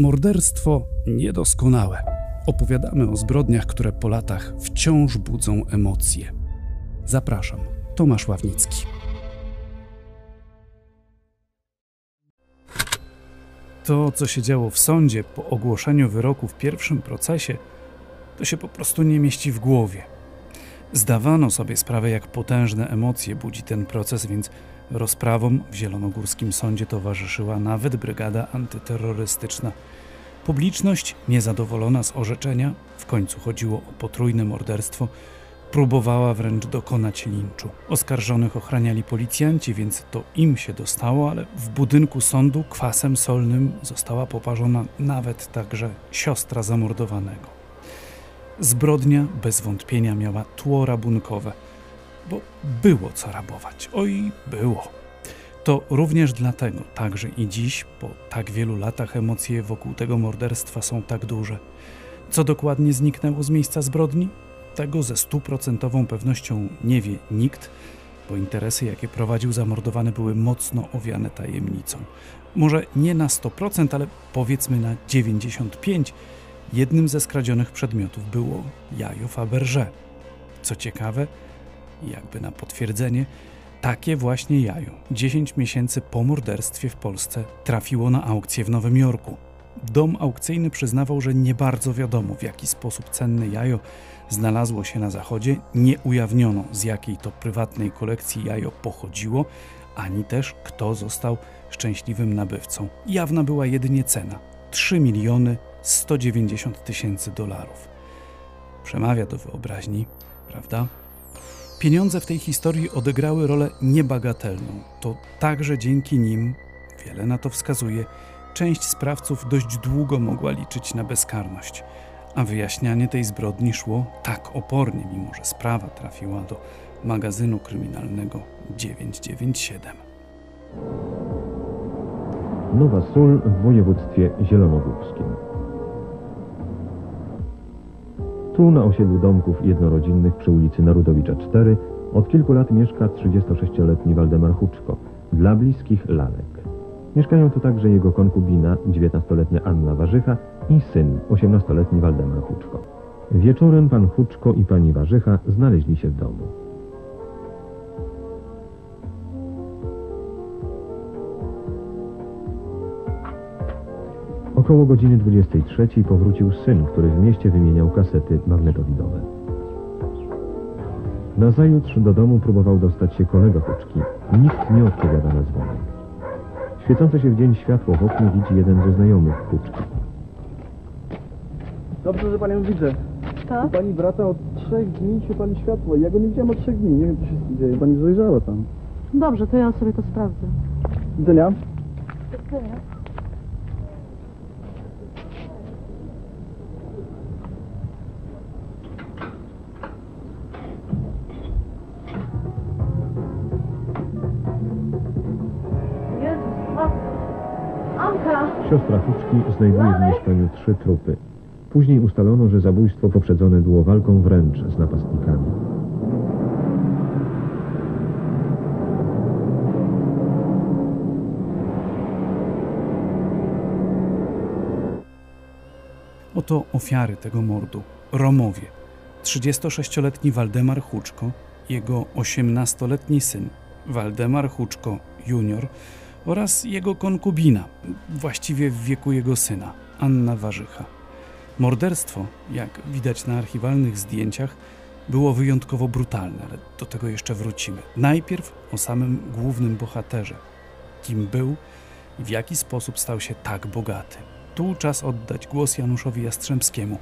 Morderstwo niedoskonałe. Opowiadamy o zbrodniach, które po latach wciąż budzą emocje. Zapraszam, Tomasz Ławnicki. To, co się działo w sądzie po ogłoszeniu wyroku w pierwszym procesie, to się po prostu nie mieści w głowie. Zdawano sobie sprawę, jak potężne emocje budzi ten proces, więc rozprawom w Zielonogórskim Sądzie towarzyszyła nawet brygada antyterrorystyczna. Publiczność, niezadowolona z orzeczenia, w końcu chodziło o potrójne morderstwo, próbowała wręcz dokonać linczu. Oskarżonych ochraniali policjanci, więc to im się dostało, ale w budynku sądu kwasem solnym została poparzona nawet także siostra zamordowanego. Zbrodnia bez wątpienia miała tło rabunkowe, bo było co rabować. Oj, było. To również dlatego, także i dziś, po tak wielu latach, emocje wokół tego morderstwa są tak duże. Co dokładnie zniknęło z miejsca zbrodni? Tego ze stuprocentową pewnością nie wie nikt, bo interesy, jakie prowadził zamordowany, były mocno owiane tajemnicą. Może nie na 100%, ale powiedzmy na 95%. Jednym ze skradzionych przedmiotów było jajo Faberże. Co ciekawe, jakby na potwierdzenie, takie właśnie jajo 10 miesięcy po morderstwie w Polsce trafiło na aukcję w Nowym Jorku. Dom aukcyjny przyznawał, że nie bardzo wiadomo, w jaki sposób cenne jajo znalazło się na zachodzie, nie ujawniono z jakiej to prywatnej kolekcji jajo pochodziło, ani też kto został szczęśliwym nabywcą. Jawna była jedynie cena 3 miliony 190 tysięcy dolarów. Przemawia do wyobraźni, prawda? Pieniądze w tej historii odegrały rolę niebagatelną. To także dzięki nim, wiele na to wskazuje, część sprawców dość długo mogła liczyć na bezkarność, a wyjaśnianie tej zbrodni szło tak opornie, mimo że sprawa trafiła do magazynu kryminalnego 997. Nowa Sól w województwie zielonogórskim. Tu na osiedlu domków jednorodzinnych przy ulicy Narudowicza 4 od kilku lat mieszka 36-letni Waldemar Huczko, dla bliskich lalek. Mieszkają tu także jego konkubina, 19-letnia Anna Warzycha i syn, 18-letni Waldemar Huczko. Wieczorem pan Huczko i pani Warzycha znaleźli się w domu. Około godziny 23 powrócił syn, który w mieście wymieniał kasety magnetowidowe. Nazajutrz do domu próbował dostać się kolega Huczki. Nikt nie odpowiada na dzwonek. Świecące się w dzień światło w oknie widzi jeden ze znajomych Huczki. Dobrze, że panią widzę. U pani brata od trzech dni się pali światło. Ja go nie widziałem od trzech dni. Nie wiem, co się dzieje. Pani zajrzała tam. Dobrze, to ja sobie to sprawdzę. Widzenia. Siostra Huczki znajduje w mieszkaniu trzy trupy. Później ustalono, że zabójstwo poprzedzone było walką wręcz z napastnikami. Oto ofiary tego mordu. Romowie. 36-letni Waldemar Huczko, jego 18-letni syn Waldemar Huczko junior oraz jego konkubina, właściwie w wieku jego syna, Anna Warzycha. Morderstwo, jak widać na archiwalnych zdjęciach, było wyjątkowo brutalne, ale do tego jeszcze wrócimy. Najpierw o samym głównym bohaterze. Kim był i w jaki sposób stał się tak bogaty. Tu czas oddać głos Januszowi Jastrzębskiemu,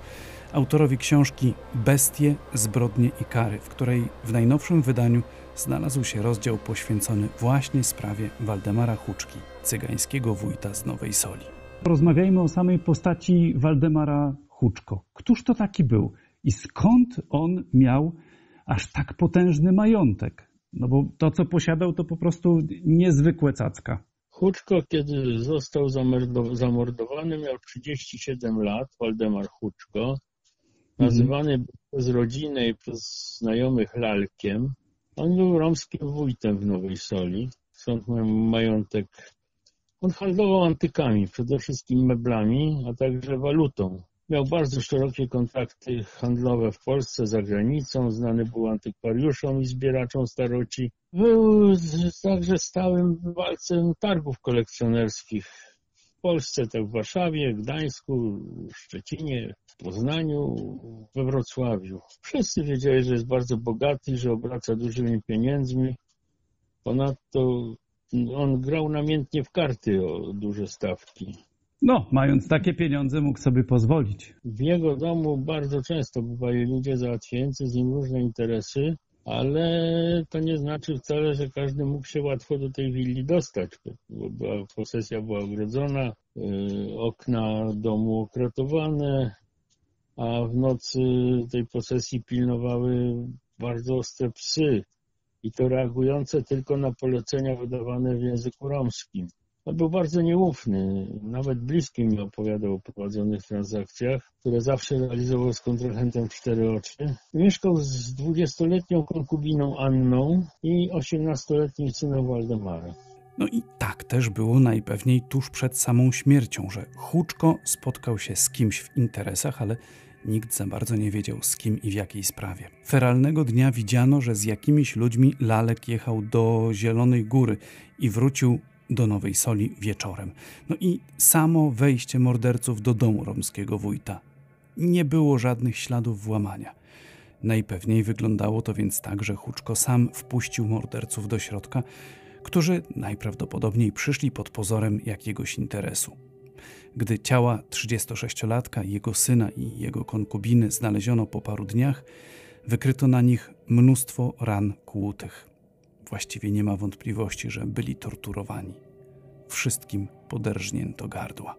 autorowi książki Bestie, zbrodnie i kary, w której w najnowszym wydaniu znalazł się rozdział poświęcony właśnie sprawie Waldemara Huczki, cygańskiego wójta z Nowej Soli. Rozmawiajmy o samej postaci Waldemara Huczko. Któż to taki był i skąd on miał aż tak potężny majątek? No bo to, co posiadał, to po prostu niezwykłe cacka. Huczko, kiedy został zamordo- zamordowany, miał 37 lat, Waldemar Huczko. Nazywany był przez rodzinę i przez znajomych lalkiem. On był romskim wójtem w Nowej Soli, stąd majątek On handlował antykami, przede wszystkim meblami, a także walutą. Miał bardzo szerokie kontakty handlowe w Polsce, za granicą. Znany był antykwariuszom i zbieraczom staroci. Był także stałym bywalcem targów kolekcjonerskich w Polsce, tak w Warszawie, Gdańsku, Szczecinie, Poznaniu, we Wrocławiu. Wszyscy wiedzieli, że jest bardzo bogaty, że obraca dużymi pieniędzmi. Ponadto on grał namiętnie w karty o duże stawki. No, mając takie pieniądze, mógł sobie pozwolić. W jego domu bardzo często bywali ludzie załatwiający z nim różne interesy, ale to nie znaczy wcale, że każdy mógł się łatwo do tej willi dostać, bo była, posesja była ogrodzona, yy, okna domu okratowane, a w nocy tej posesji pilnowały bardzo ostre psy i to reagujące tylko na polecenia wydawane w języku romskim. On był bardzo nieufny. Nawet bliski mi opowiadał o prowadzonych transakcjach, które zawsze realizował z kontrahentem w cztery oczy. Mieszkał z 20-letnią konkubiną Anną i 18-letnim synem Waldemara. No i tak też było najpewniej tuż przed samą śmiercią, że Huczko spotkał się z kimś w interesach, ale nikt za bardzo nie wiedział z kim i w jakiej sprawie. Feralnego dnia widziano, że z jakimiś ludźmi Lalek jechał do Zielonej Góry i wrócił do Nowej Soli wieczorem. No i samo wejście morderców do domu romskiego wójta. Nie było żadnych śladów włamania. Najpewniej wyglądało to więc tak, że Huczko sam wpuścił morderców do środka, którzy najprawdopodobniej przyszli pod pozorem jakiegoś interesu. Gdy ciała 36-latka, jego syna i jego konkubiny znaleziono po paru dniach, wykryto na nich mnóstwo ran kłutych. Właściwie nie ma wątpliwości, że byli torturowani. Wszystkim poderżnięto gardła.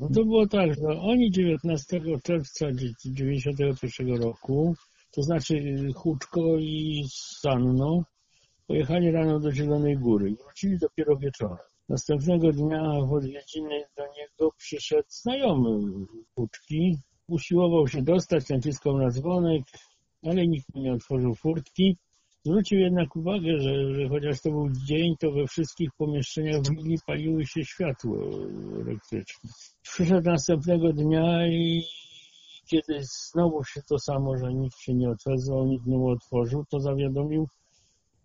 No to było tak, że oni 19 czerwca 1991 roku, to znaczy Huczko i z Anną, pojechali rano do Zielonej Góry i wrócili dopiero wieczorem. Następnego dnia w odwiedziny do niego przyszedł znajomy Huczki. Usiłował się dostać, naciskał na dzwonek, ale nikt nie otworzył furtki. Zwrócił jednak uwagę, że, że chociaż to był dzień, to we wszystkich pomieszczeniach willi paliły się światło elektryczne. Przyszedł następnego dnia i kiedy znowu się to samo, że nikt się nie odezwał, nikt nie otworzył, to zawiadomił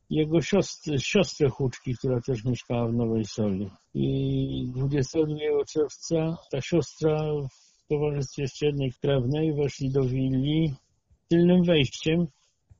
jego siostrę, siostrę Huczki, która też mieszkała w Nowej Soli. I 22 czerwca ta siostra w towarzystwie jeszcze jednej krewnej weszli do willi tylnym wejściem.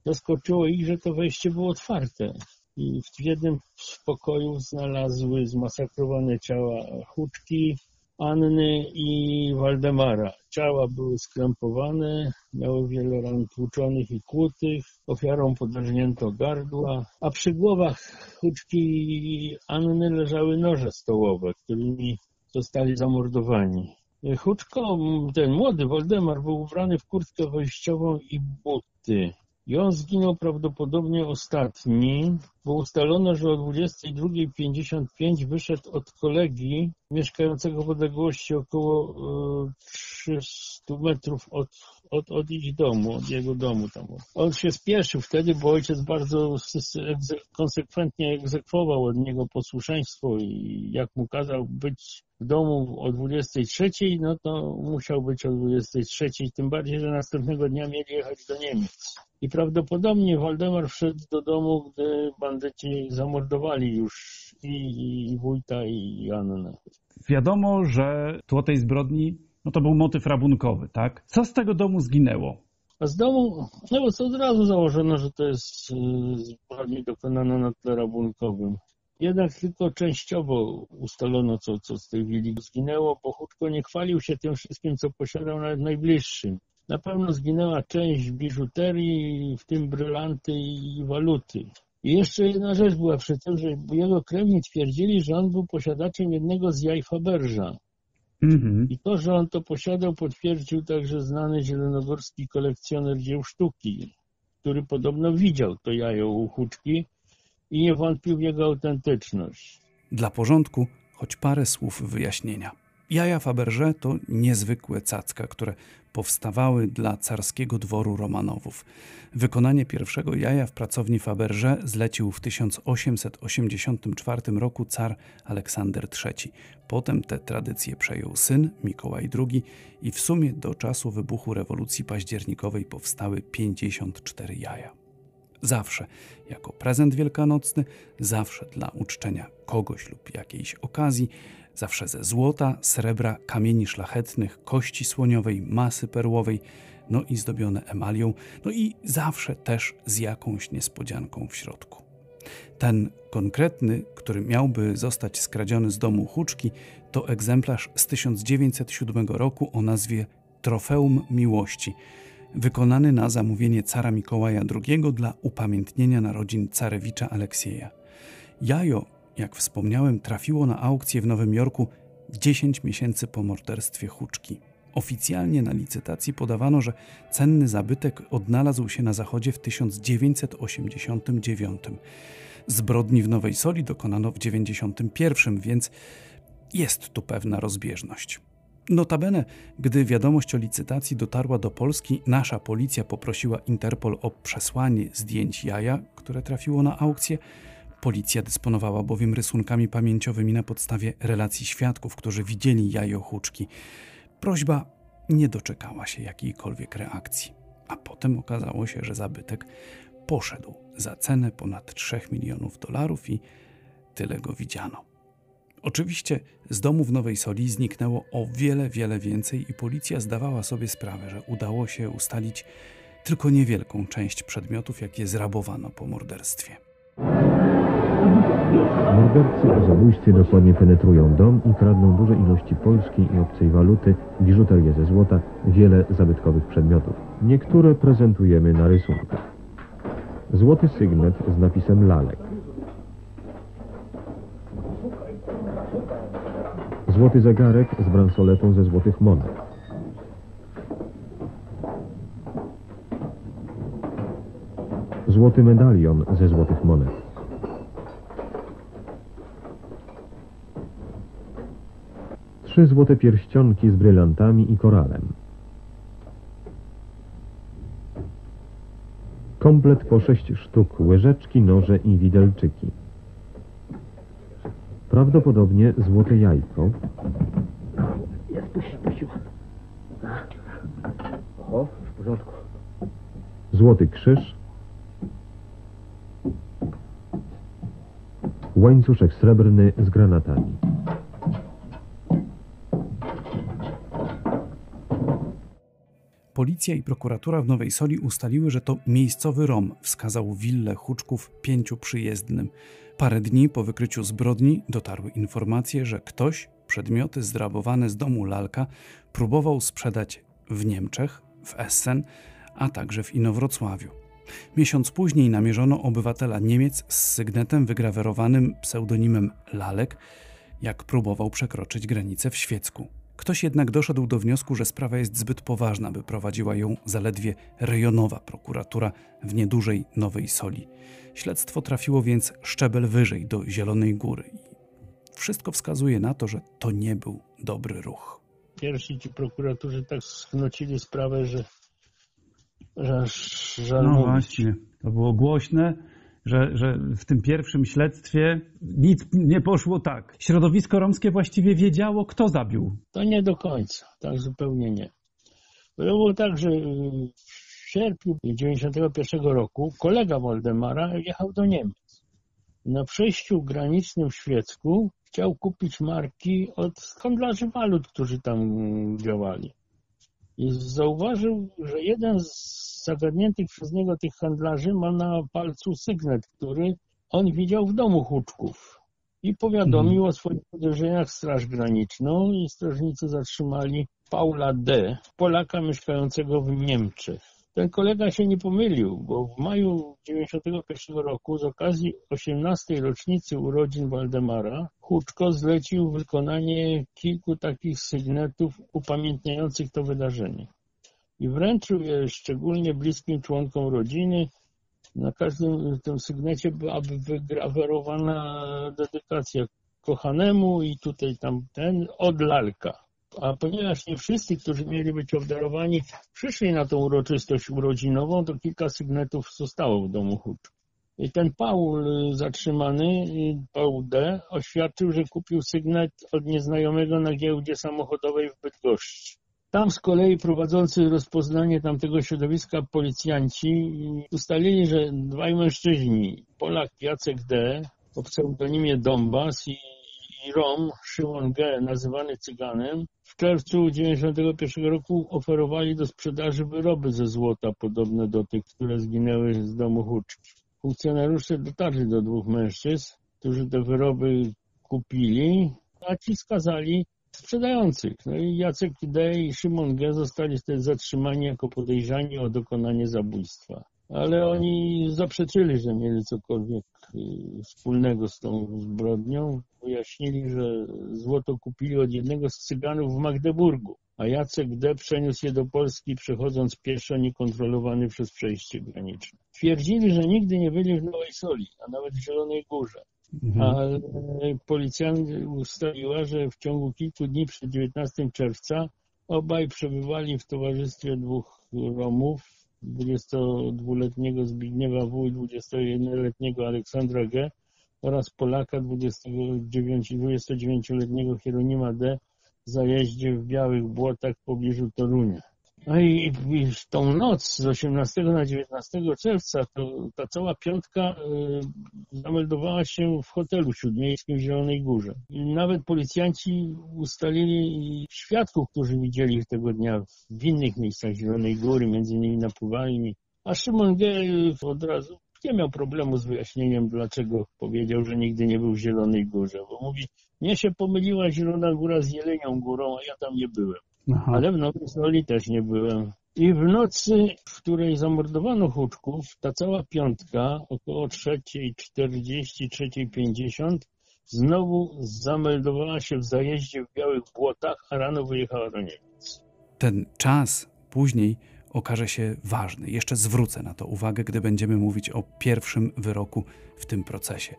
Zaskoczyło ich, że to wejście było otwarte. I w jednym z pokojów znalazły zmasakrowane ciała Huczki, Anny i Waldemara. Ciała były skrępowane, miały wiele ran tłuczonych i kłutych, ofiarą podrażnięto gardła, a przy głowach Huczki i Anny leżały noże stołowe, którymi zostali zamordowani. Huczko, ten młody Waldemar, był ubrany w kurtkę wejściową i buty. I on zginął prawdopodobnie ostatni, bo ustalono, że o 22.55 wyszedł od kolegi mieszkającego w odległości około e, 300 metrów od, od, od ich domu, od jego domu. Tam. On się spieszył wtedy, bo ojciec bardzo konsekwentnie egzekwował od niego posłuszeństwo i jak mu kazał być w domu o 23, no to musiał być o 23, tym bardziej, że następnego dnia mieli jechać do Niemiec. I prawdopodobnie Waldemar wszedł do domu, gdy bandyci zamordowali już i, i wójta, i Annę. Wiadomo, że tło tej zbrodni no to był motyw rabunkowy, tak? Co z tego domu zginęło? A z domu, no bo to od razu założono, że to jest zbrodnia dokonana na tle rabunkowym. Jednak tylko częściowo ustalono, co, co z tej willi zginęło, bo Huczko nie chwalił się tym wszystkim, co posiadał nawet najbliższym. Na pewno zginęła część biżuterii, w tym brylanty i waluty. I jeszcze jedna rzecz była przy tym, że jego krewni twierdzili, że on był posiadaczem jednego z jaj Faberża. Mhm. I to, że on to posiadał, potwierdził także znany zielonogórski kolekcjoner dzieł sztuki, który podobno widział to jajo u Huczki i nie wątpił w jego autentyczność. Dla porządku, choć parę słów wyjaśnienia. Jaja Faberże to niezwykłe cacka, które powstawały dla carskiego dworu Romanowów. Wykonanie pierwszego jaja w pracowni Faberże zlecił w 1884 roku car Aleksander III. Potem te tradycje przejął syn Mikołaj II i w sumie do czasu wybuchu rewolucji październikowej powstały 54 jaja. Zawsze jako prezent wielkanocny, zawsze dla uczczenia kogoś lub jakiejś okazji, zawsze ze złota, srebra, kamieni szlachetnych, kości słoniowej, masy perłowej, no i zdobione emalią, no i zawsze też z jakąś niespodzianką w środku. Ten konkretny, który miałby zostać skradziony z domu Huczki, to egzemplarz z 1907 roku o nazwie Trofeum Miłości, wykonany na zamówienie cara Mikołaja II dla upamiętnienia narodzin carewicza Aleksieja. Jajo jak wspomniałem, trafiło na aukcję w Nowym Jorku 10 miesięcy po morderstwie Huczki. Oficjalnie na licytacji podawano, że cenny zabytek odnalazł się na zachodzie w 1989. Zbrodni w Nowej Soli dokonano w 1991, więc jest tu pewna rozbieżność. Notabene, gdy wiadomość o licytacji dotarła do Polski, nasza policja poprosiła Interpol o przesłanie zdjęć jaja, które trafiło na aukcję, Policja dysponowała bowiem rysunkami pamięciowymi na podstawie relacji świadków, którzy widzieli jajo huczki. Prośba nie doczekała się jakiejkolwiek reakcji, a potem okazało się, że zabytek poszedł za cenę ponad 3 milionów dolarów i tyle go widziano. Oczywiście z domu w Nowej Soli zniknęło o wiele, wiele więcej i policja zdawała sobie sprawę, że udało się ustalić tylko niewielką część przedmiotów, jakie zrabowano po morderstwie. Mordercy o zabójstwie dokładnie penetrują dom i kradną duże ilości polskiej i obcej waluty, biżuterię ze złota, wiele zabytkowych przedmiotów. Niektóre prezentujemy na rysunkach. Złoty sygnet z napisem Lalek. Złoty zegarek z bransoletą ze złotych monet. Złoty medalion ze złotych monet. Trzy złote pierścionki z brylantami i koralem. Komplet po sześć sztuk, łyżeczki, noże i widelczyki. Prawdopodobnie złote jajko. Jest, puść, puścił. O, w porządku. Złoty krzyż. Łańcuszek srebrny z granatami. Policja i prokuratura w Nowej Soli ustaliły, że to miejscowy Rom wskazał willę Huczków pięciu przyjezdnym. Parę dni po wykryciu zbrodni dotarły informacje, że ktoś przedmioty zdrabowane z domu Lalka próbował sprzedać w Niemczech, w Essen, a także w Inowrocławiu. Miesiąc później namierzono obywatela Niemiec z sygnetem wygrawerowanym pseudonimem Lalek, jak próbował przekroczyć granicę w Świecku. Ktoś jednak doszedł do wniosku, że sprawa jest zbyt poważna, by prowadziła ją zaledwie rejonowa prokuratura w niedużej Nowej Soli. Śledztwo trafiło więc szczebel wyżej do Zielonej Góry. Wszystko wskazuje na to, że to nie był dobry ruch. Pierwsi ci prokuratorzy tak sknocili sprawę, że, że aż żal No mówić. właśnie, to było głośne że, że w tym pierwszym śledztwie nic nie poszło tak. Środowisko romskie właściwie wiedziało, kto zabił. To nie do końca, tak zupełnie nie. Było tak, że w sierpniu 1991 roku kolega Waldemara jechał do Niemiec. Na przejściu granicznym w Świecku chciał kupić marki od handlarzy walut, którzy tam działali. I zauważył, że jeden z zagadniętych przez niego tych handlarzy ma na palcu sygnet, który on widział w domu Huczków. I powiadomił Mhm. o swoich podejrzeniach Straż Graniczną i strażnicy zatrzymali Paula D., Polaka mieszkającego w Niemczech. Ten kolega się nie pomylił, bo w maju 1991 roku z okazji 18. rocznicy urodzin Waldemara Huczko zlecił wykonanie kilku takich sygnetów upamiętniających to wydarzenie i wręczył je szczególnie bliskim członkom rodziny. Na każdym tym sygnecie byłaby wygrawerowana dedykacja kochanemu i tutaj tamten od lalka. A ponieważ nie wszyscy, którzy mieli być obdarowani, przyszli na tą uroczystość urodzinową, to kilka sygnetów zostało w domu Hucz. I ten Paul y, zatrzymany, Paul D., oświadczył, że kupił sygnet od nieznajomego na giełdzie samochodowej w Bydgoszczy. Tam z kolei prowadzący rozpoznanie tamtego środowiska policjanci ustalili, że dwaj mężczyźni, Polak Jacek D., o pseudonimie Dombas i, i Rom, Szymon G., nazywany Cyganem, w czerwcu 1991 roku oferowali do sprzedaży wyroby ze złota, podobne do tych, które zginęły z domu Huczki. Funkcjonariusze dotarli do dwóch mężczyzn, którzy te wyroby kupili, a ci skazali sprzedających. No i Jacek D. i Szymon G. zostali wtedy zatrzymani jako podejrzani o dokonanie zabójstwa. Ale oni zaprzeczyli, że mieli cokolwiek y, wspólnego z tą zbrodnią. Wyjaśnili, że złoto kupili od jednego z cyganów w Magdeburgu, a Jacek D. przeniósł je do Polski, przechodząc pieszo, niekontrolowany przez przejście graniczne. Twierdzili, że nigdy nie byli w Nowej Soli, a nawet w Zielonej Górze. Ale policja ustaliła, że w ciągu kilku dni przed 19 czerwca obaj przebywali w towarzystwie dwóch Romów, 22-letniego Zbigniewa W. i 21-letniego Aleksandra G. oraz Polaka 29-letniego Hieronima D. w zajeździe w Białych Błotach w pobliżu Torunia. No i, i w tą noc z 18 na 19 czerwca to, ta cała piątka y, zameldowała się w hotelu śródmiejskim w Zielonej Górze. I nawet policjanci ustalili świadków, którzy widzieli tego dnia w innych miejscach Zielonej Góry, między innymi na Puwalni. A Szymon G. od razu nie miał problemu z wyjaśnieniem, dlaczego powiedział, że nigdy nie był w Zielonej Górze, bo mówi, mnie się pomyliła Zielona Góra z Jelenią Górą, a ja tam nie byłem. Aha. Ale w Nowej Soli też nie byłem. I w nocy, w której zamordowano Huczków, ta cała piątka, około 3.40, 3.50, znowu zameldowała się w zajeździe w Białych Błotach, a rano wyjechała do Niemiec. Ten czas później okaże się ważny. Jeszcze zwrócę na to uwagę, gdy będziemy mówić o pierwszym wyroku w tym procesie.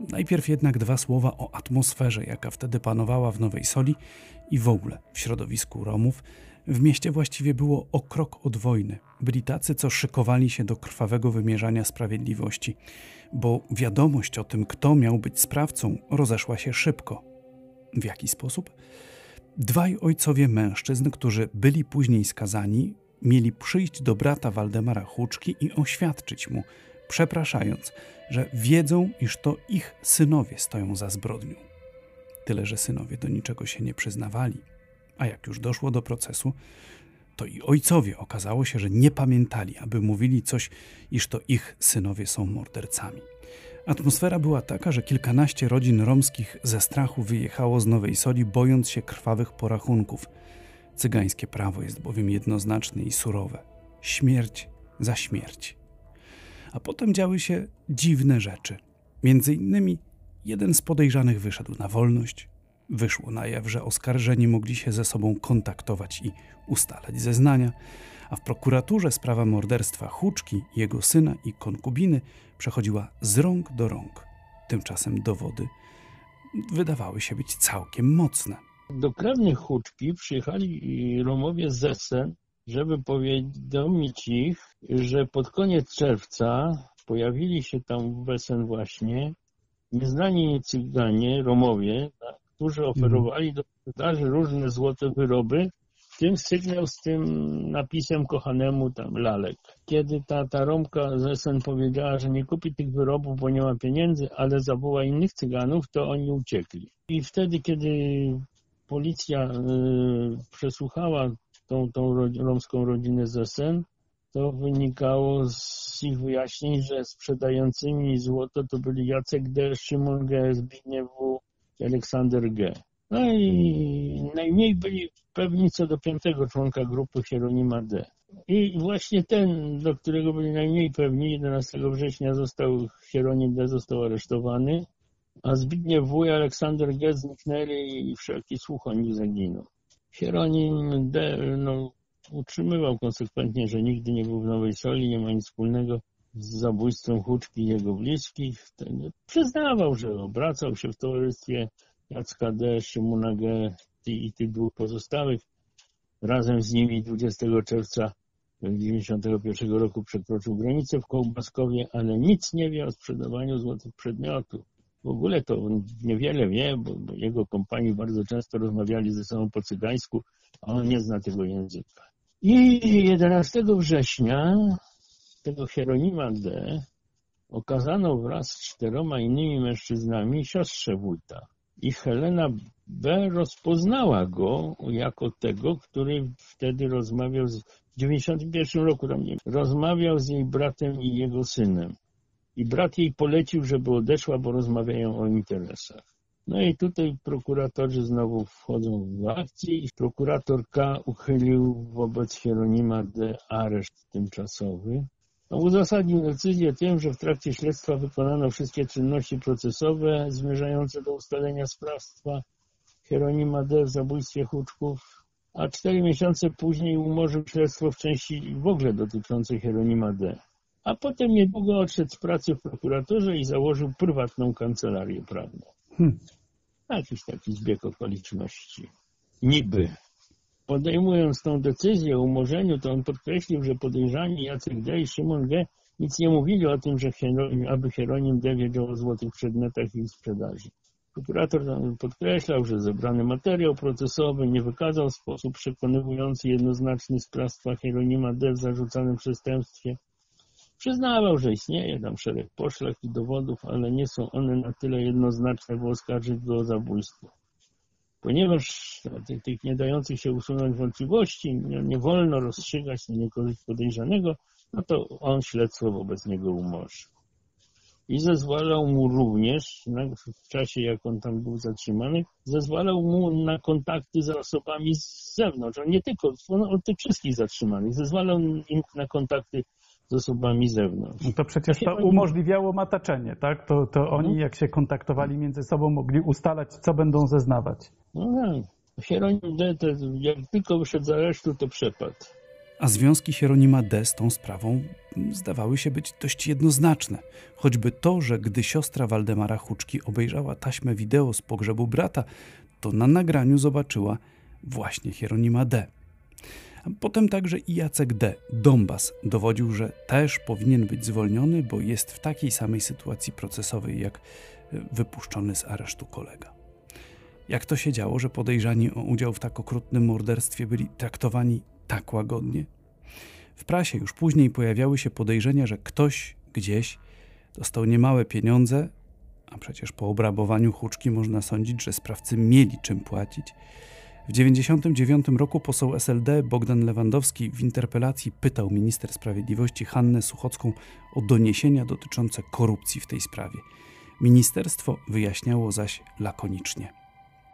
Najpierw jednak dwa słowa o atmosferze, jaka wtedy panowała w Nowej Soli i w ogóle w środowisku Romów. W mieście właściwie było o krok od wojny. Byli tacy, co szykowali się do krwawego wymierzania sprawiedliwości, bo wiadomość o tym, kto miał być sprawcą, rozeszła się szybko. W jaki sposób? Dwaj ojcowie mężczyzn, którzy byli później skazani, mieli przyjść do brata Waldemara Huczki i oświadczyć mu, przepraszając, że wiedzą, iż to ich synowie stoją za zbrodnią. Tyle, że synowie do niczego się nie przyznawali. A jak już doszło do procesu, to i ojcowie okazało się, że nie pamiętali, aby mówili coś, iż to ich synowie są mordercami. Atmosfera była taka, że kilkanaście rodzin romskich ze strachu wyjechało z Nowej Soli, bojąc się krwawych porachunków. Cygańskie prawo jest bowiem jednoznaczne i surowe. Śmierć za śmierć. A potem działy się dziwne rzeczy. Między innymi jeden z podejrzanych wyszedł na wolność. Wyszło na jaw, że oskarżeni mogli się ze sobą kontaktować i ustalać zeznania, a w prokuraturze sprawa morderstwa Huczki, jego syna i konkubiny przechodziła z rąk do rąk. Tymczasem dowody wydawały się być całkiem mocne. Do krewnych Huczki przyjechali Romowie z Essen, żeby powiadomić ich, że pod koniec czerwca pojawili się tam w Essen właśnie nieznani Cyganie, Romowie, tak, którzy oferowali do sprzedaży różne złote wyroby, w tym sygnał z tym napisem kochanemu tam lalek. Kiedy ta, ta Romka z Essen powiedziała, że nie kupi tych wyrobów, bo nie ma pieniędzy, ale zawoła innych Cyganów, to oni uciekli. I wtedy, kiedy policja y, przesłuchała tą, tą ro, romską rodzinę z Essen, to wynikało z ich wyjaśnień, że sprzedającymi złoto to byli Jacek D., Szymon G., Zbigniew W. i Aleksander G. No i najmniej byli pewni co do piątego członka grupy Hieronima D. I właśnie ten, do którego byli najmniej pewni, 11 września został Hieronim D. został aresztowany, a Zbigniew W. i Aleksander G. zniknęli i wszelki słuch o nich zaginął. Hieronim D. No, utrzymywał konsekwentnie, że nigdy nie był w Nowej Soli, nie ma nic wspólnego z zabójstwem Huczki i jego bliskich. Ten przyznawał, że obracał się w towarzystwie Jacka D., Szymona G. i tych dwóch pozostałych. Razem z nimi 20 czerwca 1991 roku przekroczył granicę w Kołbaskowie, ale nic nie wie o sprzedawaniu złotych przedmiotów. W ogóle to niewiele wie, bo, bo jego kompanii bardzo często rozmawiali ze sobą po cygańsku, a on nie zna tego języka. I 11 września tego Hieronima D. okazano wraz z czteroma innymi mężczyznami siostrze wójta. I Helena B. rozpoznała go jako tego, który wtedy rozmawiał z, w 91 roku tam nie, rozmawiał z jej bratem i jego synem. I brat jej polecił, żeby odeszła, bo rozmawiają o interesach. No i tutaj prokuratorzy znowu wchodzą w akcję i prokurator K. uchylił wobec Hieronima D. areszt tymczasowy. No, uzasadnił decyzję tym, że w trakcie śledztwa wykonano wszystkie czynności procesowe zmierzające do ustalenia sprawstwa Hieronima D. w zabójstwie Huczków, a cztery miesiące później umorzył śledztwo w części w ogóle dotyczącej Hieronima D. A potem niedługo odszedł z pracy w prokuraturze i założył prywatną kancelarię prawną. Hmm. Jakiś taki zbieg okoliczności. Niby. Podejmując tą decyzję o umorzeniu, to on podkreślił, że podejrzani Jacek D. i Szymon G. nic nie mówili o tym, że Hieronim, aby Hieronim D. wiedział o złotych przedmiotach i ich sprzedaży. Prokurator podkreślał, że zebrany materiał procesowy nie wykazał w sposób przekonywujący jednoznaczny sprawstwa Hieronima D. w zarzucanym przestępstwie. Przyznawał, że istnieje tam szereg poszlak i dowodów, ale nie są one na tyle jednoznaczne, by oskarżyć go o zabójstwo. Ponieważ tych, tych nie dających się usunąć wątpliwości nie, nie wolno rozstrzygać na niekorzyść podejrzanego, no to on śledztwo wobec niego umorzy. I zezwalał mu również, w czasie jak on tam był zatrzymany, zezwalał mu na kontakty z osobami z zewnątrz. On nie tylko, on od tych wszystkich zatrzymanych, zezwalał im na kontakty z osobami z zewnątrz. No to przecież to umożliwiało mataczenie, tak? To, to oni, jak się kontaktowali między sobą, mogli ustalać, co będą zeznawać. No tak. Hieronim D. To jak tylko wyszedł z aresztu, to przepadł. A związki Hieronima D. z tą sprawą zdawały się być dość jednoznaczne. Choćby to, że gdy siostra Waldemara Huczki obejrzała taśmę wideo z pogrzebu brata, to na nagraniu zobaczyła właśnie Hieronima D. Potem także i Jacek D. Dombas dowodził, że też powinien być zwolniony, bo jest w takiej samej sytuacji procesowej jak e, wypuszczony z aresztu kolega. Jak to się działo, że podejrzani o udział w tak okrutnym morderstwie byli traktowani tak łagodnie? W prasie już później pojawiały się podejrzenia, że ktoś gdzieś dostał niemałe pieniądze, a przecież po obrabowaniu huczki można sądzić, że sprawcy mieli czym płacić. W 1999 roku poseł SLD Bogdan Lewandowski w interpelacji pytał minister sprawiedliwości Hannę Suchocką o doniesienia dotyczące korupcji w tej sprawie. Ministerstwo wyjaśniało zaś lakonicznie.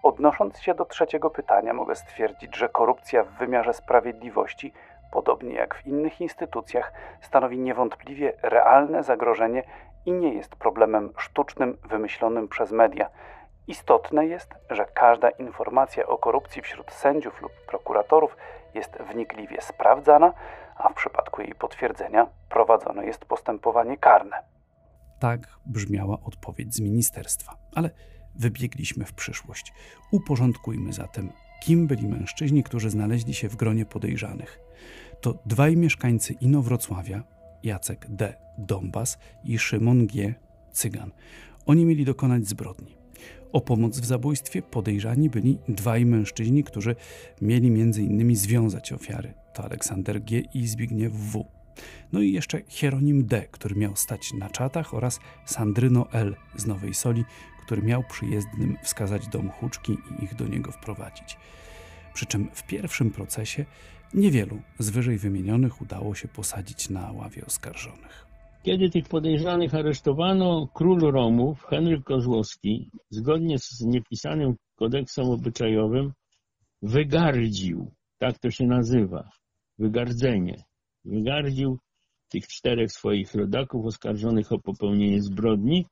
Odnosząc się do trzeciego pytania, mogę stwierdzić, że korupcja w wymiarze sprawiedliwości, podobnie jak w innych instytucjach, stanowi niewątpliwie realne zagrożenie i nie jest problemem sztucznym wymyślonym przez media. Istotne jest, że każda informacja o korupcji wśród sędziów lub prokuratorów jest wnikliwie sprawdzana, a w przypadku jej potwierdzenia prowadzone jest postępowanie karne. Tak brzmiała odpowiedź z ministerstwa. Ale wybiegliśmy w przyszłość. Uporządkujmy zatem, kim byli mężczyźni, którzy znaleźli się w gronie podejrzanych. To dwaj mieszkańcy Inowrocławia, Jacek D. Dombas i Szymon G. Cygan. Oni mieli dokonać zbrodni. O pomoc w zabójstwie podejrzani byli dwaj mężczyźni, którzy mieli między innymi związać ofiary. To Aleksander G. i Zbigniew W. No i jeszcze Hieronim D., który miał stać na czatach oraz Sandryno L. z Nowej Soli, który miał przyjezdnym wskazać dom Huczki i ich do niego wprowadzić. Przy czym w pierwszym procesie niewielu z wyżej wymienionych udało się posadzić na ławie oskarżonych. Kiedy tych podejrzanych aresztowano, król Romów, Henryk Kozłowski, zgodnie z niepisanym kodeksem obyczajowym, wygardził, tak to się nazywa, wygardzenie, wygardził tych czterech swoich rodaków oskarżonych o popełnienie zbrodni,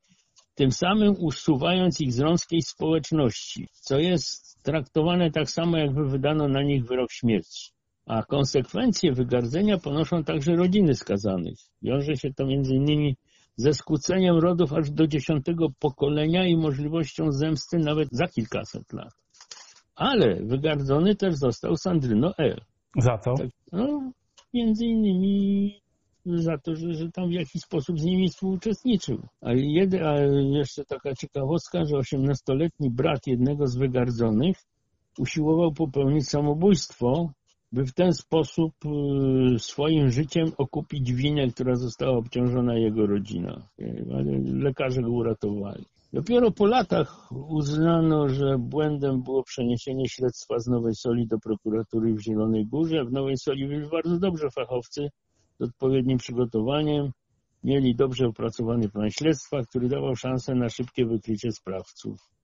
tym samym usuwając ich z rąskiej społeczności, co jest traktowane tak samo, jakby wydano na nich wyrok śmierci. A konsekwencje wygardzenia ponoszą także rodziny skazanych. Wiąże się to innymi ze skłóceniem rodów aż do dziesiątego pokolenia i możliwością zemsty nawet za kilkaset lat. Ale wygardzony też został Sandryno L. Za co? Tak, no, między innymi za to, że, że tam w jakiś sposób z nimi współuczestniczył. A, jedy, a jeszcze taka ciekawostka, że 18-letni brat jednego z wygardzonych usiłował popełnić samobójstwo, by w ten sposób y, swoim życiem okupić winę, która została obciążona jego rodzina. Ale lekarze go uratowali. Dopiero po latach uznano, że błędem było przeniesienie śledztwa z Nowej Soli do prokuratury w Zielonej Górze. W Nowej Soli byli bardzo dobrze fachowcy z odpowiednim przygotowaniem. Mieli dobrze opracowany plan śledztwa, który dawał szansę na szybkie wykrycie sprawców.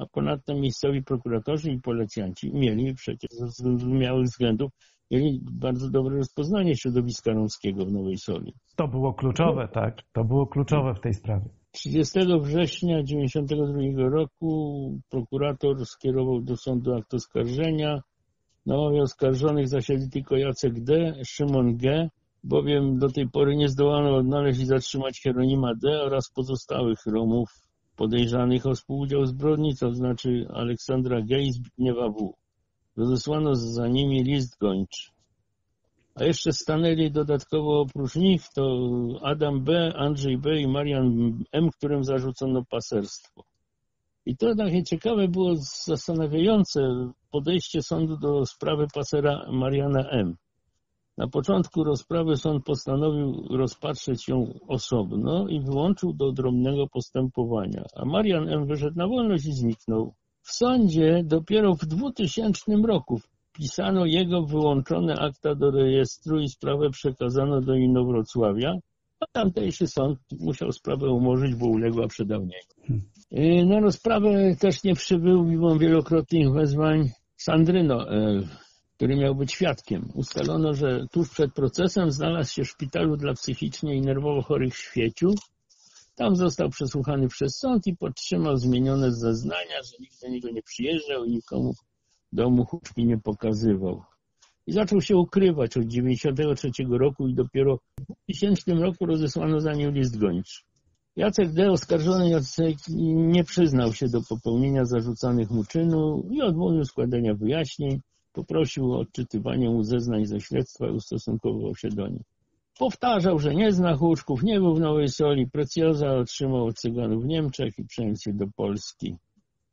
A ponadto miejscowi prokuratorzy i policjanci mieli przecież ze zrozumiałych względów mieli bardzo dobre rozpoznanie środowiska romskiego w Nowej Soli. To było kluczowe, tak? To było kluczowe w tej sprawie. 30 września 1992 roku prokurator skierował do sądu akt oskarżenia. Na ławie oskarżonych zasiedli tylko Jacek D., Szymon G., bowiem do tej pory nie zdołano odnaleźć i zatrzymać Hieronima D. oraz pozostałych Romów podejrzanych o współudział zbrodni, to znaczy Aleksandra G. i Zbigniewa W. Rozesłano za nimi list gończy. A jeszcze stanęli dodatkowo oprócz nich to Adam B., Andrzej B. i Marian M., którym zarzucono paserstwo. I to takie ciekawe było, zastanawiające podejście sądu do sprawy pasera Mariana M. Na początku rozprawy sąd postanowił rozpatrzeć ją osobno i wyłączył do odrębnego postępowania, a Marian M. wyszedł na wolność i zniknął. W sądzie dopiero w 2000 roku wpisano jego wyłączone akta do rejestru i sprawę przekazano do Inowrocławia, a tamtejszy sąd musiał sprawę umorzyć, bo uległa przedawnieniu. Yy, Na rozprawę też nie przybył, mimo wielokrotnych wezwań, Sandryno L., który miał być świadkiem. Ustalono, że tuż przed procesem znalazł się w szpitalu dla psychicznie i nerwowo chorych w Świeciu. Tam został przesłuchany przez sąd i podtrzymał zmienione zeznania, że nikt do niego nie przyjeżdżał i nikomu domu huczki nie pokazywał. I zaczął się ukrywać od 1993 roku i dopiero w 2000 roku rozesłano za nim list gończy. Jacek D. oskarżony Jacek nie przyznał się do popełnienia zarzucanych mu czynu i odmówił składania wyjaśnień. Poprosił o odczytywanie mu zeznań ze śledztwa i ustosunkował się do nich. Powtarzał, że nie zna Huczków, nie był w Nowej Soli. Precjoza otrzymał od Cyganów w Niemczech i przeniósł się do Polski.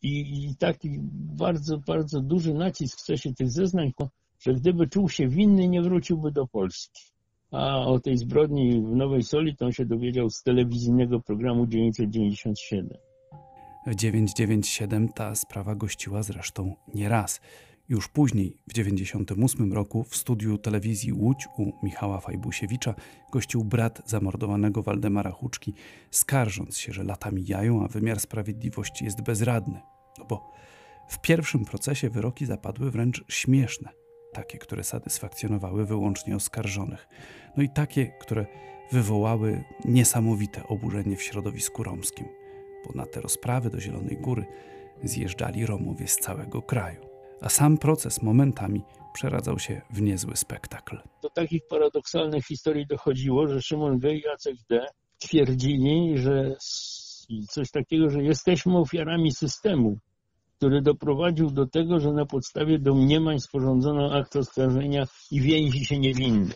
I, I taki bardzo, bardzo duży nacisk w czasie tych zeznań, że gdyby czuł się winny, nie wróciłby do Polski. A o tej zbrodni w Nowej Soli to on się dowiedział z telewizyjnego programu 997. W 997 ta sprawa gościła zresztą nie raz. Już później, w 98 roku, w studiu telewizji Łódź u Michała Fajbusiewicza gościł brat zamordowanego Waldemara Huczki, skarżąc się, że lata mijają, a wymiar sprawiedliwości jest bezradny. No bo w pierwszym procesie wyroki zapadły wręcz śmieszne. Takie, które satysfakcjonowały wyłącznie oskarżonych. No i takie, które wywołały niesamowite oburzenie w środowisku romskim, bo na te rozprawy do Zielonej Góry zjeżdżali Romowie z całego kraju a sam proces momentami przeradzał się w niezły spektakl. Do takich paradoksalnych historii dochodziło, że Szymon G. i Jacek D. twierdzili, że coś takiego, że jesteśmy ofiarami systemu, który doprowadził do tego, że na podstawie domniemań sporządzono akt oskarżenia i więzi się niewinny.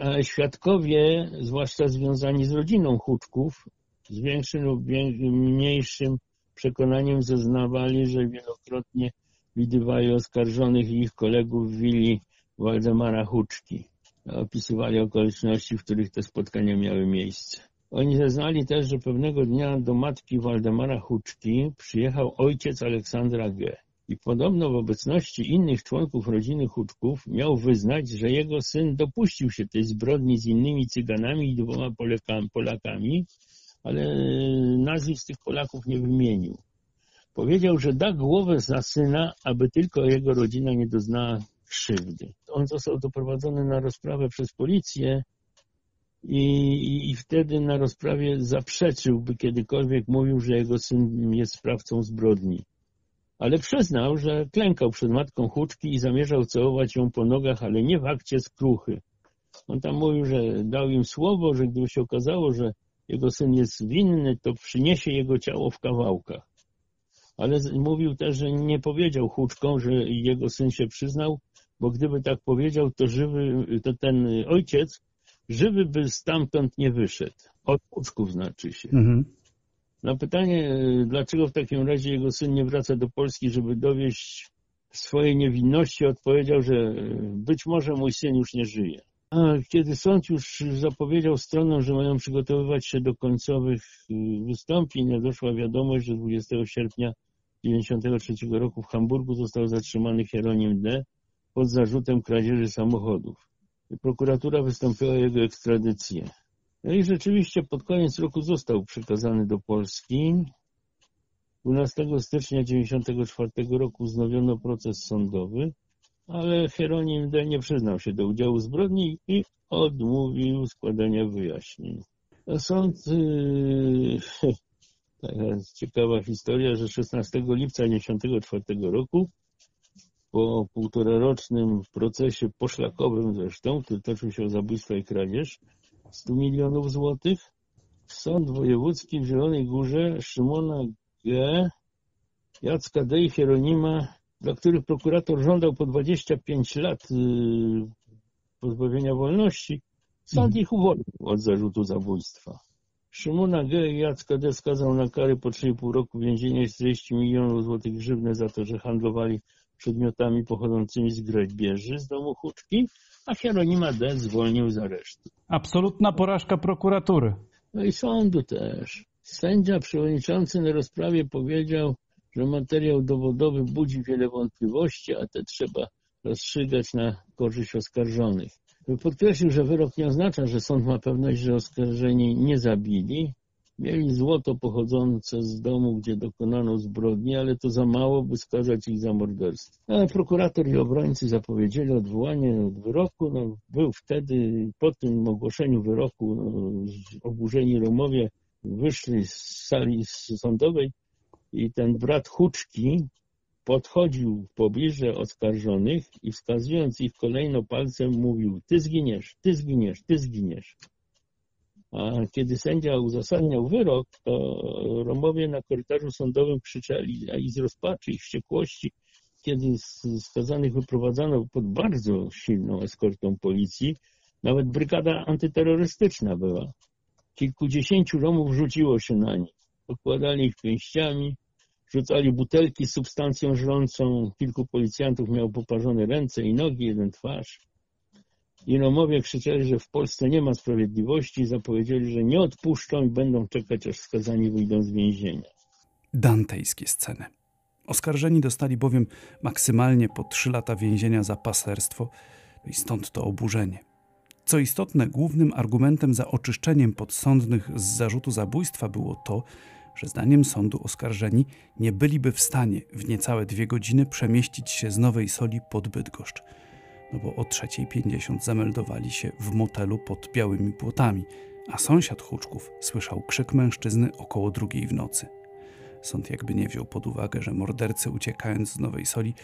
Ale świadkowie, zwłaszcza związani z rodziną Huczków, z większym lub mniejszym przekonaniem zeznawali, że wielokrotnie widywali oskarżonych i ich kolegów w willi Waldemara Huczki. Opisywali okoliczności, w których te spotkania miały miejsce. Oni zeznali też, że pewnego dnia do matki Waldemara Huczki przyjechał ojciec Aleksandra G. I podobno w obecności innych członków rodziny Huczków miał wyznać, że jego syn dopuścił się tej zbrodni z innymi Cyganami i dwoma Polakami, ale nazwisk tych Polaków nie wymienił. Powiedział, że da głowę za syna, aby tylko jego rodzina nie doznała krzywdy. On został doprowadzony na rozprawę przez policję i, i, i wtedy na rozprawie zaprzeczył, by kiedykolwiek mówił, że jego syn jest sprawcą zbrodni. ale przyznał, że klękał przed matką Huczki i zamierzał całować ją po nogach, ale nie w akcie skruchy. On tam mówił, że dał im słowo, że gdyby się okazało, że jego syn jest winny, to przyniesie jego ciało w kawałkach. Ale mówił też, że nie powiedział Huczkom, że jego syn się przyznał, bo gdyby tak powiedział, to żywy, to ten ojciec żywy by stamtąd nie wyszedł. Od Huczków znaczy się. Mhm. Na pytanie, dlaczego w takim razie jego syn nie wraca do Polski, żeby dowieść swojej niewinności, odpowiedział, że być może mój syn już nie żyje. Kiedy sąd już zapowiedział stronom, że mają przygotowywać się do końcowych y, wystąpień, doszła wiadomość, że 20 sierpnia 1993 roku w Hamburgu został zatrzymany Hieronim D. pod zarzutem kradzieży samochodów. Prokuratura wystąpiła o jego ekstradycję. No i rzeczywiście pod koniec roku został przekazany do Polski. 12 stycznia 1994 roku wznowiono proces sądowy, ale Hieronim D. nie przyznał się do udziału w zbrodni i odmówił składania wyjaśnień. Sąd, yy, taka ciekawa historia, że 16 lipca 1994 roku po półtorarocznym procesie poszlakowym zresztą, który toczył się o zabójstwo i kradzież, 100 milionów złotych. Sąd Wojewódzki w Zielonej Górze Szymona G., Jacka D. i Hieronima, dla których prokurator żądał po 25 lat yy, pozbawienia wolności, sąd ich uwolnił od zarzutu zabójstwa. Szymona G. i Jacka D. skazał na kary po 3,5 roku więzienia i 40 milionów złotych grzywny za to, że handlowali przedmiotami pochodzącymi z grabieży z domu Huczki, a Hieronima D. zwolnił z aresztu. Absolutna porażka prokuratury. No i sądu też. Sędzia przewodniczący na rozprawie powiedział, że materiał dowodowy budzi wiele wątpliwości, a te trzeba rozstrzygać na korzyść oskarżonych. Podkreślił, że wyrok nie oznacza, że sąd ma pewność, że oskarżeni nie zabili, Mieli złoto pochodzące z domu, gdzie dokonano zbrodni, ale to za mało, by skazać ich za morderstwo. Ale prokurator i obrońcy zapowiedzieli odwołanie od wyroku. No, był wtedy, po tym ogłoszeniu wyroku, no, oburzeni Romowie wyszli z sali sądowej i ten brat Huczki podchodził w pobliże oskarżonych i wskazując ich kolejno palcem mówił ty zginiesz, ty zginiesz, ty zginiesz. A kiedy sędzia uzasadniał wyrok, to Romowie na korytarzu sądowym krzyczeli i z rozpaczy i wściekłości, kiedy skazanych wyprowadzano pod bardzo silną eskortą policji, nawet brygada antyterrorystyczna była. Kilkudziesięciu Romów rzuciło się na nich. Okładali ich pięściami, rzucali butelki z substancją żrącą. Kilku policjantów miało poparzone ręce i nogi, jeden twarz. I Romowie krzyczeli, że w Polsce nie ma sprawiedliwości i zapowiedzieli, że nie odpuszczą i będą czekać, aż skazani wyjdą z więzienia. Dantejskie sceny. Oskarżeni dostali bowiem maksymalnie po trzy lata więzienia za paserstwo i stąd to oburzenie. Co istotne, głównym argumentem za oczyszczeniem podsądnych z zarzutu zabójstwa było to, że zdaniem sądu oskarżeni nie byliby w stanie w niecałe dwie godziny przemieścić się z Nowej Soli pod Bydgoszcz – no bo o 3.50 zameldowali się w motelu pod białymi płotami, a sąsiad Huczków słyszał krzyk mężczyzny około drugiej w nocy. Sąd jakby nie wziął pod uwagę, że mordercy uciekając z Nowej Soli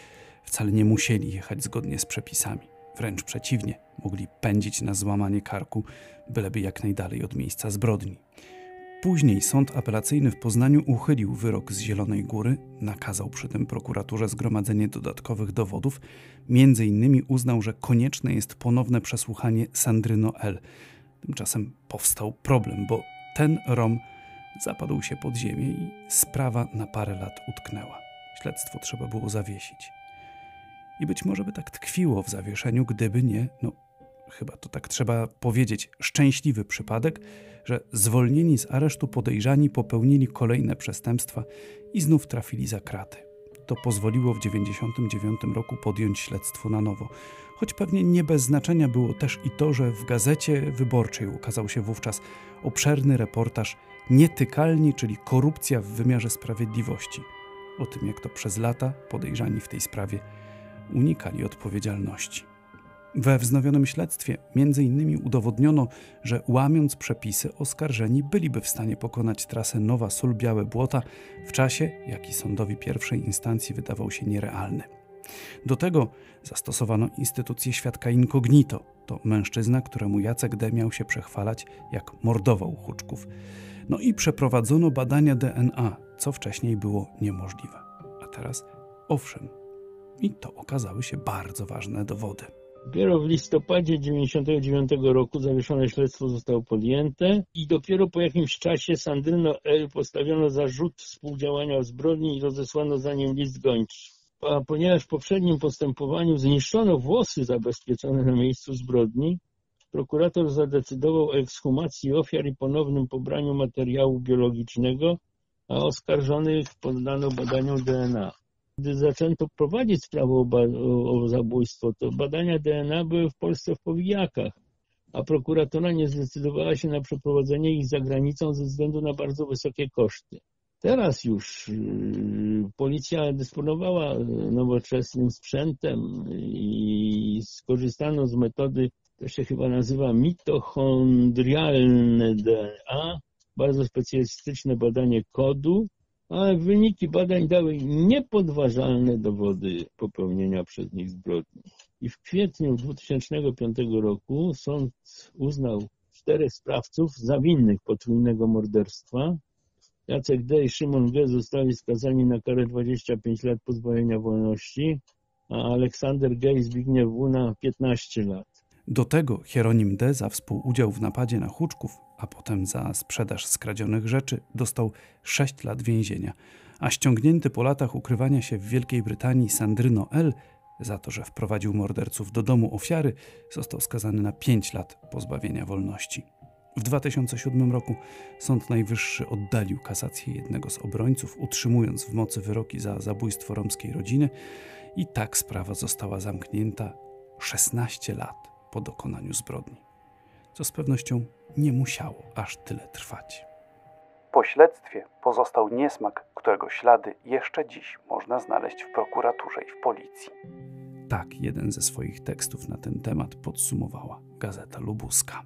wcale nie musieli jechać zgodnie z przepisami. Wręcz przeciwnie, mogli pędzić na złamanie karku, byleby jak najdalej od miejsca zbrodni. Później sąd apelacyjny w Poznaniu uchylił wyrok z Zielonej Góry, nakazał przy tym prokuraturze zgromadzenie dodatkowych dowodów, między innymi uznał, że konieczne jest ponowne przesłuchanie Sandryno L. Tymczasem powstał problem, bo ten Rom zapadł się pod ziemię i sprawa na parę lat utknęła. Śledztwo trzeba było zawiesić. I być może by tak tkwiło w zawieszeniu, gdyby nie, no chyba to tak trzeba powiedzieć, szczęśliwy przypadek, że zwolnieni z aresztu podejrzani popełnili kolejne przestępstwa i znów trafili za kraty. To pozwoliło w 1999 roku podjąć śledztwo na nowo. Choć pewnie nie bez znaczenia było też i to, że w gazecie wyborczej ukazał się wówczas obszerny reportaż Nietykalni, czyli korupcja w wymiarze sprawiedliwości. O tym, jak to przez lata podejrzani w tej sprawie unikali odpowiedzialności. We wznowionym śledztwie innymi udowodniono, że łamiąc przepisy oskarżeni byliby w stanie pokonać trasę Nowa Sól Białe Błota w czasie, jaki sądowi pierwszej instancji wydawał się nierealny. Do tego zastosowano instytucję świadka incognito. To mężczyzna, któremu Jacek D. miał się przechwalać, jak mordował Huczków. No i przeprowadzono badania DNA, co wcześniej było niemożliwe. A teraz, owszem, i to okazały się bardzo ważne dowody. Dopiero w listopadzie 1999 roku zawieszone śledztwo zostało podjęte i dopiero po jakimś czasie Sandryno L. postawiono zarzut współdziałania w zbrodni i rozesłano za nim list gończy. A ponieważ w poprzednim postępowaniu zniszczono włosy zabezpieczone na miejscu zbrodni, prokurator zadecydował o ekshumacji ofiar i ponownym pobraniu materiału biologicznego, a oskarżonych poddano badaniom DNA gdy zaczęto prowadzić sprawę o, o, zabójstwo, to badania DNA były w Polsce w powijakach, a prokuratura nie zdecydowała się na przeprowadzenie ich za granicą ze względu na bardzo wysokie koszty. Teraz już yy, policja dysponowała nowoczesnym sprzętem i skorzystano z metody, to się chyba nazywa mitochondrialne DNA, bardzo specjalistyczne badanie kodu, ale wyniki badań dały niepodważalne dowody popełnienia przez nich zbrodni. I w kwietniu 2005 roku sąd uznał czterech sprawców za winnych potrójnego morderstwa. Jacek D. i Szymon G. zostali skazani na karę 25 lat pozbawienia wolności, a Aleksander G. i Zbigniew W. na 15 lat. Do tego Hieronim D. za współudział w napadzie na Huczków, a potem za sprzedaż skradzionych rzeczy dostał 6 lat więzienia, a ściągnięty po latach ukrywania się w Wielkiej Brytanii Sandryno L. za to, że wprowadził morderców do domu ofiary, został skazany na 5 lat pozbawienia wolności. W 2007 roku Sąd Najwyższy oddalił kasację jednego z obrońców, utrzymując w mocy wyroki za zabójstwo romskiej rodziny i tak sprawa została zamknięta 16 lat po dokonaniu zbrodni, co z pewnością nie musiało aż tyle trwać. Po śledztwie pozostał niesmak, którego ślady jeszcze dziś można znaleźć w prokuraturze i w policji. Tak jeden ze swoich tekstów na ten temat podsumowała Gazeta Lubuska.